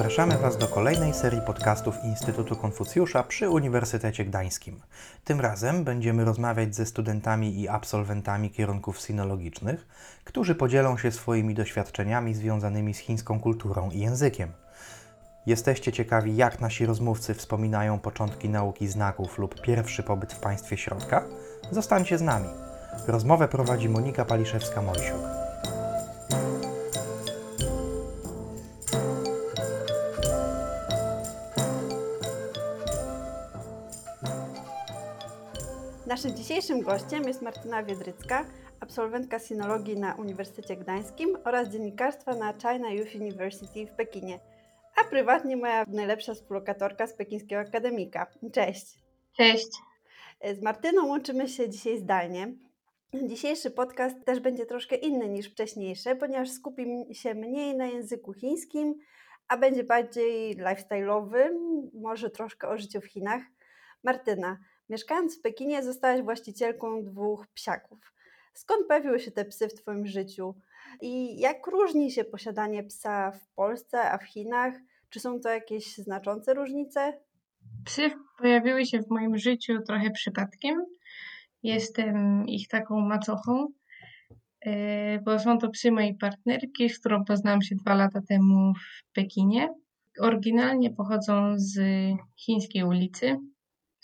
Zapraszamy Was do kolejnej serii podcastów Instytutu Konfucjusza przy Uniwersytecie Gdańskim. Tym razem będziemy rozmawiać ze studentami i absolwentami kierunków sinologicznych, którzy podzielą się swoimi doświadczeniami związanymi z chińską kulturą i językiem. Jesteście ciekawi, jak nasi rozmówcy wspominają początki nauki znaków lub pierwszy pobyt w państwie środka? Zostańcie z nami. Rozmowę prowadzi Monika Paliszewska-Mojsiuk. Naszym dzisiejszym gościem jest Martyna Wiedrycka, absolwentka sinologii na Uniwersytecie Gdańskim oraz dziennikarstwa na China Youth University w Pekinie, a prywatnie moja najlepsza współlokatorka z pekińskiego akademika. Cześć! Cześć! Z Martyną łączymy się dzisiaj zdalnie. Dzisiejszy podcast też będzie troszkę inny niż wcześniejsze, ponieważ skupi się mniej na języku chińskim, a będzie bardziej lifestyle'owy, może troszkę o życiu w Chinach. Martyna, Mieszkając w Pekinie, zostałaś właścicielką dwóch psiaków. Skąd pojawiły się te psy w Twoim życiu? I jak różni się posiadanie psa w Polsce, a w Chinach? Czy są to jakieś znaczące różnice? Psy pojawiły się w moim życiu trochę przypadkiem. Jestem ich taką macochą, e, bo są to psy mojej partnerki, z którą poznałam się dwa lata temu w Pekinie. Oryginalnie pochodzą z chińskiej ulicy,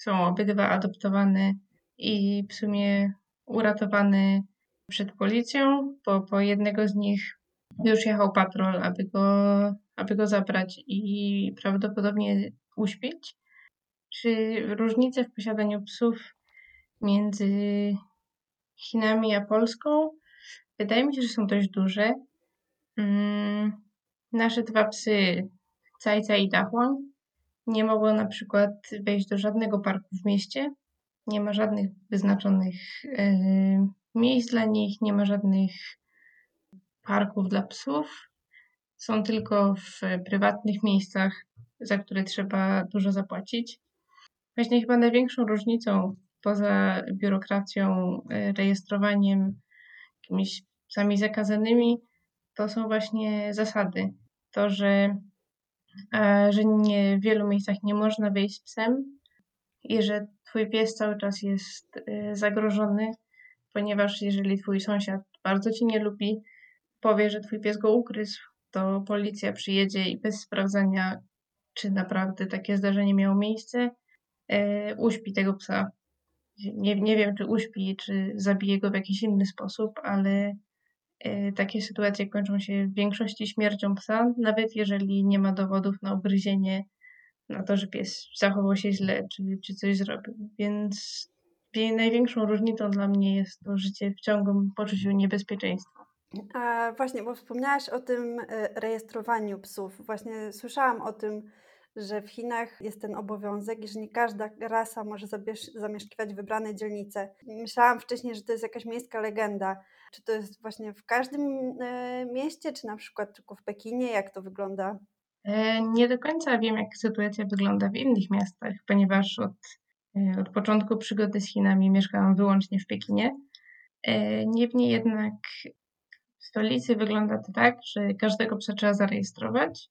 są obydwa adoptowane i w sumie uratowane przed policją, bo po jednego z nich już jechał patrol, aby go, aby go zabrać i prawdopodobnie uśpić. Czy różnice w posiadaniu psów między Chinami a Polską? Wydaje mi się, że są dość duże. Mm, nasze dwa psy, Cajca i Dachłan, nie mogło na przykład wejść do żadnego parku w mieście. Nie ma żadnych wyznaczonych yy, miejsc dla nich, nie ma żadnych parków dla psów. Są tylko w prywatnych miejscach, za które trzeba dużo zapłacić. Właśnie chyba największą różnicą poza biurokracją, e, rejestrowaniem, jakimiś psami zakazanymi, to są właśnie zasady. To, że że nie, w wielu miejscach nie można wyjść psem i że twój pies cały czas jest y, zagrożony, ponieważ jeżeli twój sąsiad bardzo ci nie lubi, powie, że twój pies go ugryzł, to policja przyjedzie i bez sprawdzania, czy naprawdę takie zdarzenie miało miejsce, y, uśpi tego psa. Nie, nie wiem, czy uśpi, czy zabije go w jakiś inny sposób, ale E, takie sytuacje kończą się w większości śmiercią psa, nawet jeżeli nie ma dowodów na ugryzienie, na to, że pies zachował się źle, czy, czy coś zrobił. Więc największą różnicą dla mnie jest to życie w ciągłym poczuciu niebezpieczeństwa. A właśnie, bo wspomniałaś o tym e, rejestrowaniu psów. Właśnie słyszałam o tym, że w Chinach jest ten obowiązek że nie każda rasa może zamieszkiwać wybrane dzielnice. Myślałam wcześniej, że to jest jakaś miejska legenda. Czy to jest właśnie w każdym e, mieście, czy na przykład tylko w Pekinie? Jak to wygląda? E, nie do końca wiem, jak sytuacja wygląda w innych miastach, ponieważ od, e, od początku przygody z Chinami mieszkałam wyłącznie w Pekinie. Niemniej jednak w stolicy wygląda to tak, że każdego psa trzeba zarejestrować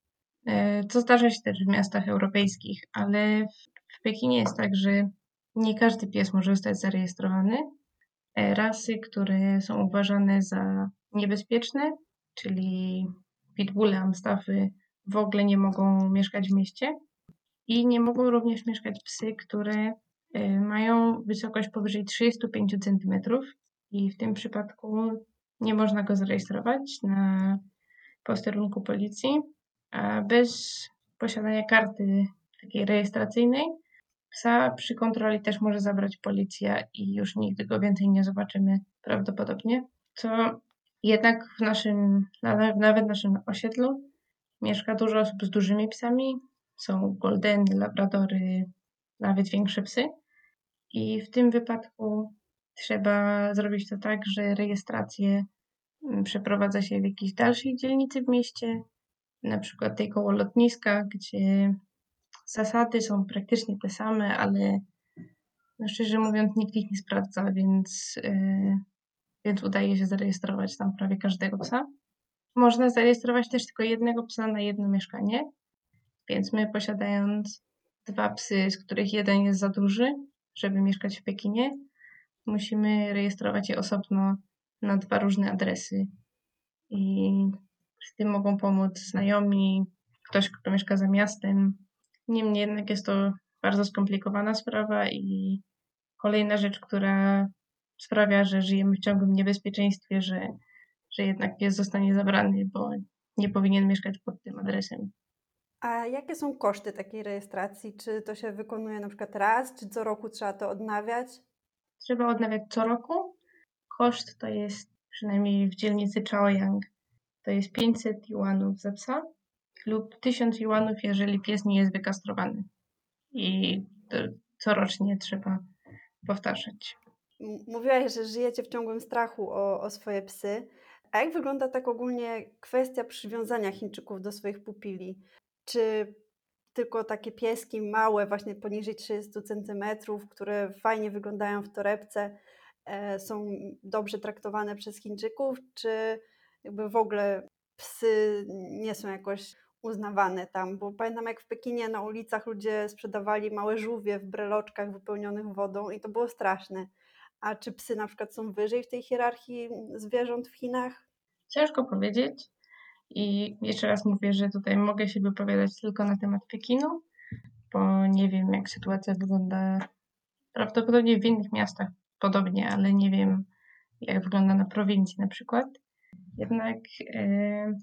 co e, zdarza się też w miastach europejskich, ale w Pekinie jest tak, że nie każdy pies może zostać zarejestrowany. E, rasy, które są uważane za niebezpieczne, czyli pitbulle, amstaffy, w ogóle nie mogą mieszkać w mieście. I nie mogą również mieszkać psy, które e, mają wysokość powyżej 35 cm. I w tym przypadku nie można go zarejestrować na posterunku policji, bez posiadania karty takiej rejestracyjnej psa przy kontroli też może zabrać policja i już nigdy go więcej nie zobaczymy prawdopodobnie. Co jednak w naszym, nawet w naszym osiedlu mieszka dużo osób z dużymi psami. Są goldeny, labradory, nawet większe psy. I w tym wypadku trzeba zrobić to tak, że rejestrację mm, przeprowadza się w jakiejś dalszej dzielnicy w mieście, na przykład tej koło lotniska, gdzie zasady są praktycznie te same, ale no szczerze mówiąc nikt ich nie sprawdza, więc, yy, więc udaje się zarejestrować tam prawie każdego psa. Można zarejestrować też tylko jednego psa na jedno mieszkanie. Więc my posiadając dwa psy, z których jeden jest za duży, żeby mieszkać w Pekinie, musimy rejestrować je osobno na dwa różne adresy. I z tym mogą pomóc znajomi, ktoś, kto mieszka za miastem. Niemniej jednak jest to bardzo skomplikowana sprawa i kolejna rzecz, która sprawia, że żyjemy w ciągłym niebezpieczeństwie, że, że jednak pies zostanie zabrany, bo nie powinien mieszkać pod tym adresem. A jakie są koszty takiej rejestracji? Czy to się wykonuje na przykład raz, czy co roku trzeba to odnawiać? Trzeba odnawiać co roku. Koszt to jest przynajmniej w dzielnicy Chaoyang to jest 500 juanów za psa lub 1000 juanów, jeżeli pies nie jest wykastrowany. I to corocznie trzeba powtarzać. Mówiłaś, że żyjecie w ciągłym strachu o, o swoje psy. A jak wygląda tak ogólnie kwestia przywiązania Chińczyków do swoich pupili? Czy tylko takie pieski małe, właśnie poniżej 30 cm, które fajnie wyglądają w torebce, e, są dobrze traktowane przez Chińczyków, czy jakby w ogóle psy nie są jakoś uznawane tam? Bo pamiętam, jak w Pekinie na ulicach ludzie sprzedawali małe żółwie w breloczkach wypełnionych wodą i to było straszne. A czy psy na przykład są wyżej w tej hierarchii zwierząt w Chinach? Ciężko powiedzieć. I jeszcze raz mówię, że tutaj mogę się wypowiadać tylko na temat Pekinu, bo nie wiem, jak sytuacja wygląda prawdopodobnie w innych miastach podobnie, ale nie wiem, jak wygląda na prowincji na przykład. Jednak e,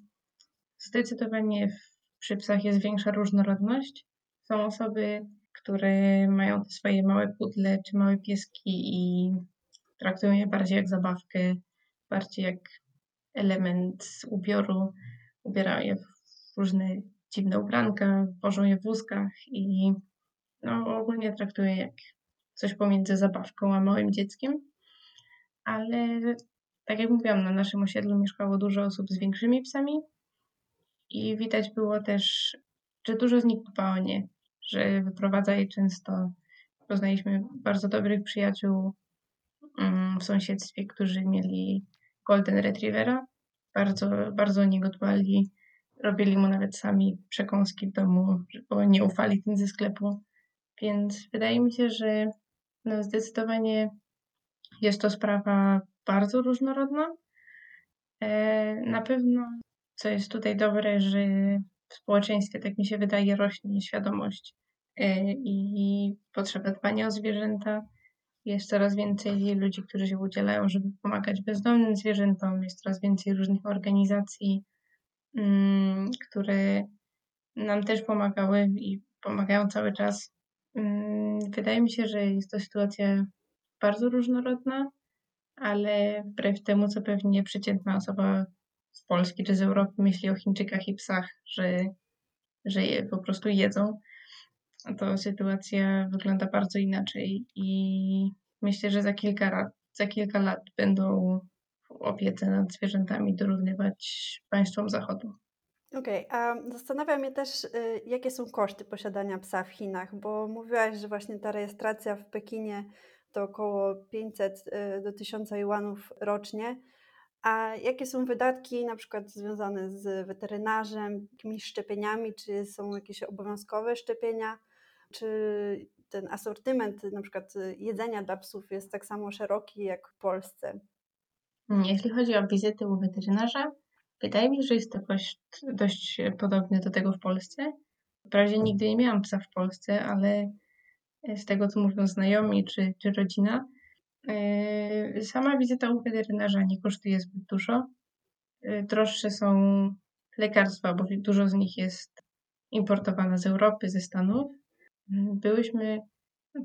zdecydowanie przy psach jest większa różnorodność. Są osoby, które mają te swoje małe pudle czy małe pieski i traktują je bardziej jak zabawkę, bardziej jak element ubioru. Ubierają je w różne dziwne ubranka, wożą je w wózkach i no, ogólnie traktują je jak coś pomiędzy zabawką a małym dzieckiem. Ale tak jak mówiłam, na naszym osiedlu mieszkało dużo osób z większymi psami i widać było też, że dużo z nich dba o nie, że wyprowadza je często. Poznaliśmy bardzo dobrych przyjaciół mm, w sąsiedztwie, którzy mieli Golden Retrievera. Bardzo, bardzo o niego dbali. Robili mu nawet sami przekąski w domu, bo nie ufali tym ze sklepu. Więc wydaje mi się, że no zdecydowanie jest to sprawa bardzo różnorodna. E, Na pewno, co jest tutaj dobre, że w społeczeństwie, tak mi się wydaje, rośnie świadomość e, i potrzeba dbania o zwierzęta. Jest coraz więcej ludzi, którzy się udzielają, żeby pomagać bezdomnym zwierzętom. Jest coraz więcej różnych organizacji, mm, które nam też pomagały i pomagają cały czas. Mm, Wydaje mi się, że jest to sytuacja bardzo różnorodna, ale wbrew temu, co pewnie przeciętna osoba z Polski czy z Europy myśli o Chińczykach i psach, że, że je po prostu jedzą, to sytuacja wygląda bardzo inaczej i myślę, że za kilka lat, za kilka lat będą w opiece nad zwierzętami dorównywać państwom Zachodu. Okej, a zastanawia mnie też, y, jakie są koszty posiadania psa w Chinach, bo mówiłaś, że właśnie ta rejestracja w Pekinie to około 500 y, do 1000 juanów rocznie. A jakie są wydatki na przykład związane z weterynarzem, jakimiś szczepieniami, czy są jakieś obowiązkowe szczepienia, czy ten asortyment na przykład y, jedzenia dla psów jest tak samo szeroki jak w Polsce? Jeśli chodzi o wizyty u weterynarza, wydaje mi się, że jest to koszt dość podobny do tego w Polsce. Wprawdzie nigdy nie miałam psa w Polsce, ale z tego, co mówią znajomi czy, czy rodzina, yy, sama wizyta u weterynarza nie kosztuje zbyt dużo. Yy, Droższe są lekarstwa, bo dużo z nich jest importowane z Europy, ze Stanów. Yy, Byłyśmy,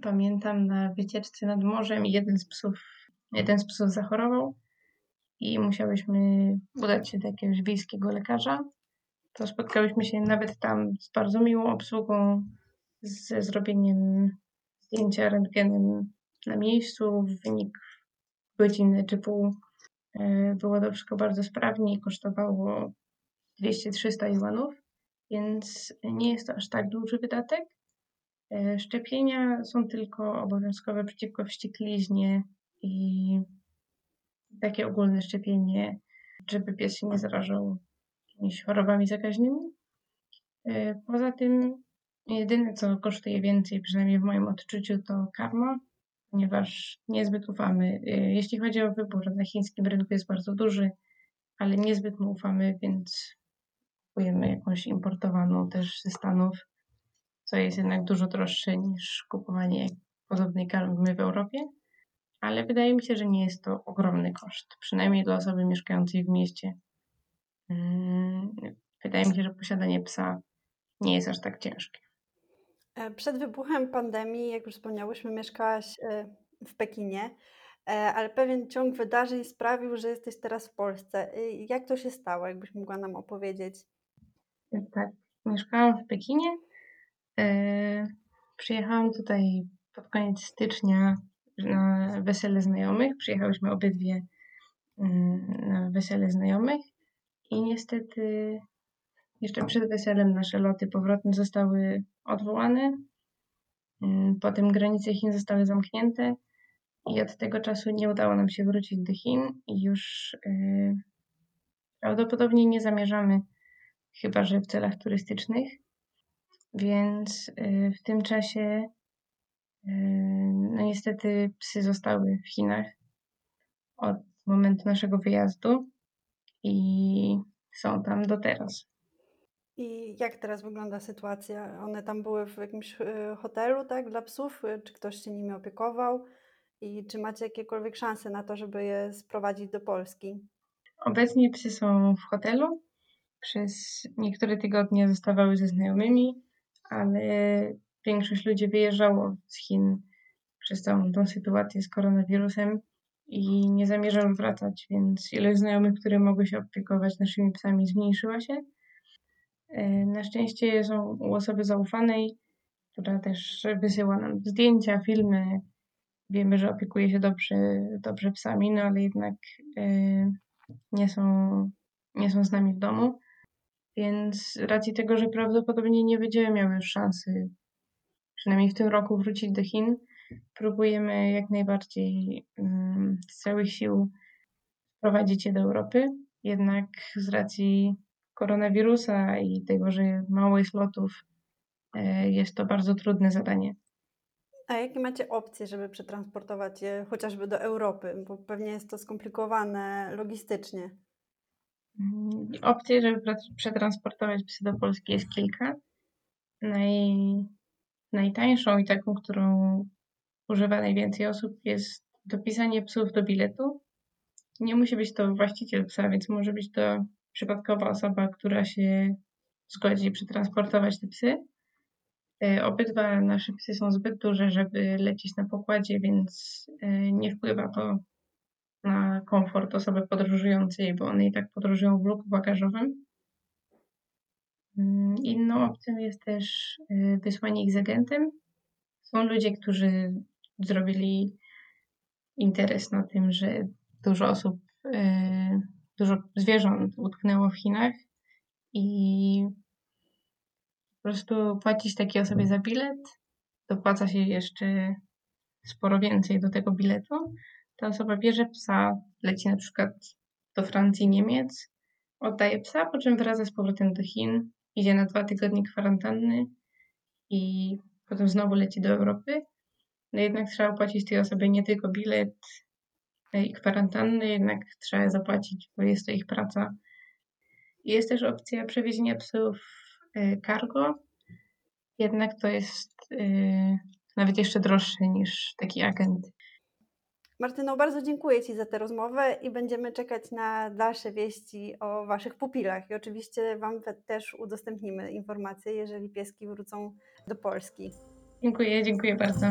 pamiętam, na wycieczce nad morzem i jeden z psów, jeden z psów zachorował i musiałyśmy udać się do jakiegoś wiejskiego lekarza. To spotkałyśmy się nawet tam z bardzo miłą obsługą, ze zrobieniem zdjęcia rentgenem na miejscu. Wynik godziny czy pół e, było to wszystko bardzo sprawnie i kosztowało 200-300 juanów, więc nie jest to aż tak duży wydatek. E, Szczepienia są tylko obowiązkowe przeciwko wściekliźnie i takie ogólne szczepienie, żeby pies się nie zarażał jakimiś chorobami zakaźnymi. E, Poza tym jedyne, co kosztuje więcej, przynajmniej w moim odczuciu, to karma, ponieważ niezbyt ufamy. e, Jeśli chodzi o wybór, na chińskim rynku jest bardzo duży, ale niezbyt mu ufamy, więc kupujemy jakąś importowaną też ze Stanów, co jest jednak dużo droższe niż kupowanie podobnej karmy w Europie. Ale wydaje mi się, że nie jest to ogromny koszt, przynajmniej dla osoby mieszkającej w mieście. Mm, Wydaje mi się, że posiadanie psa nie jest aż tak ciężkie. E, Przed wybuchem pandemii, jak już wspomniałyśmy, mieszkałaś e, w Pekinie, e, ale pewien ciąg wydarzeń sprawił, że jesteś teraz w Polsce. Jak to się stało, jakbyś mogła nam opowiedzieć? Tak, mieszkałam w Pekinie. Przyjechałam tutaj pod koniec stycznia na wesele znajomych. Przyjechałyśmy obydwie mm, na wesele znajomych i niestety jeszcze przed weselem nasze loty powrotne zostały odwołane. Mm, Potem granice Chin zostały zamknięte i od tego czasu nie udało nam się wrócić do Chin i już e, prawdopodobnie nie zamierzamy chyba że w celach turystycznych. Więc y, w tym czasie, y, no niestety, psy zostały w Chinach od momentu naszego wyjazdu i są tam do teraz. I jak teraz wygląda sytuacja? One tam były w jakimś e, hotelu, tak, dla psów? E, Czy ktoś się nimi opiekował? I czy macie jakiekolwiek szanse na to, żeby je sprowadzić do Polski? Obecnie psy są w hotelu. Przez niektóre tygodnie zostawały ze znajomymi, ale większość ludzi wyjeżdżało z Chin przez całą tą sytuację z koronawirusem i nie zamierza już wracać, więc ilość znajomych, które mogły się opiekować naszymi psami, zmniejszyła się. E, Na szczęście są u osoby zaufanej, która też wysyła nam zdjęcia, filmy. Wiemy, że opiekuje się dobrze, dobrze psami, no ale jednak e, nie są, nie są z nami w domu. Więc z racji tego, że prawdopodobnie nie będziemy miały już szansy, przynajmniej w tym roku, wrócić do Chin, próbujemy jak najbardziej z całych sił wprowadzić je do Europy. Jednak z racji koronawirusa i tego, że mało jest lotów, e, jest to bardzo trudne zadanie. A jakie macie opcje, żeby przetransportować je chociażby do Europy? Bo pewnie jest to skomplikowane logistycznie. Mm, Opcji, żeby przetransportować psy do Polski jest kilka. Naj, najtańszą i taką, którą używa najwięcej osób jest dopisanie psów do biletu. Nie musi być to właściciel psa, więc może być to przypadkowa osoba, która się zgodzi przetransportować te psy. E, Obydwa nasze psy są zbyt duże, żeby lecieć na pokładzie, więc e, nie wpływa to na komfort osoby podróżującej, bo one i tak podróżują w luku bagażowym. Mm, Inną opcją jest też y, wysłanie ich z agentem. Są ludzie, którzy zrobili interes na tym, że dużo osób, dużo zwierząt utknęło w Chinach i po prostu płacić takiej osobie za bilet, dopłaca się jeszcze sporo więcej do tego biletu. Ta osoba bierze psa, leci na przykład do Francji, Niemiec, oddaje psa, po czym wraca z powrotem do Chin, idzie na dwa tygodnie kwarantanny i potem znowu leci do Europy. No jednak trzeba płacić tej osobie nie tylko bilet i kwarantanny, jednak trzeba zapłacić, bo jest to ich praca. Jest też opcja przewiezienia psów e, cargo, jednak to jest e, nawet jeszcze droższe niż taki agent. Martyno, bardzo dziękuję Ci za tę rozmowę i będziemy czekać na dalsze wieści o Waszych pupilach. I oczywiście Wam te- też udostępnimy informacje, jeżeli pieski wrócą do Polski. Dziękuję, dziękuję bardzo.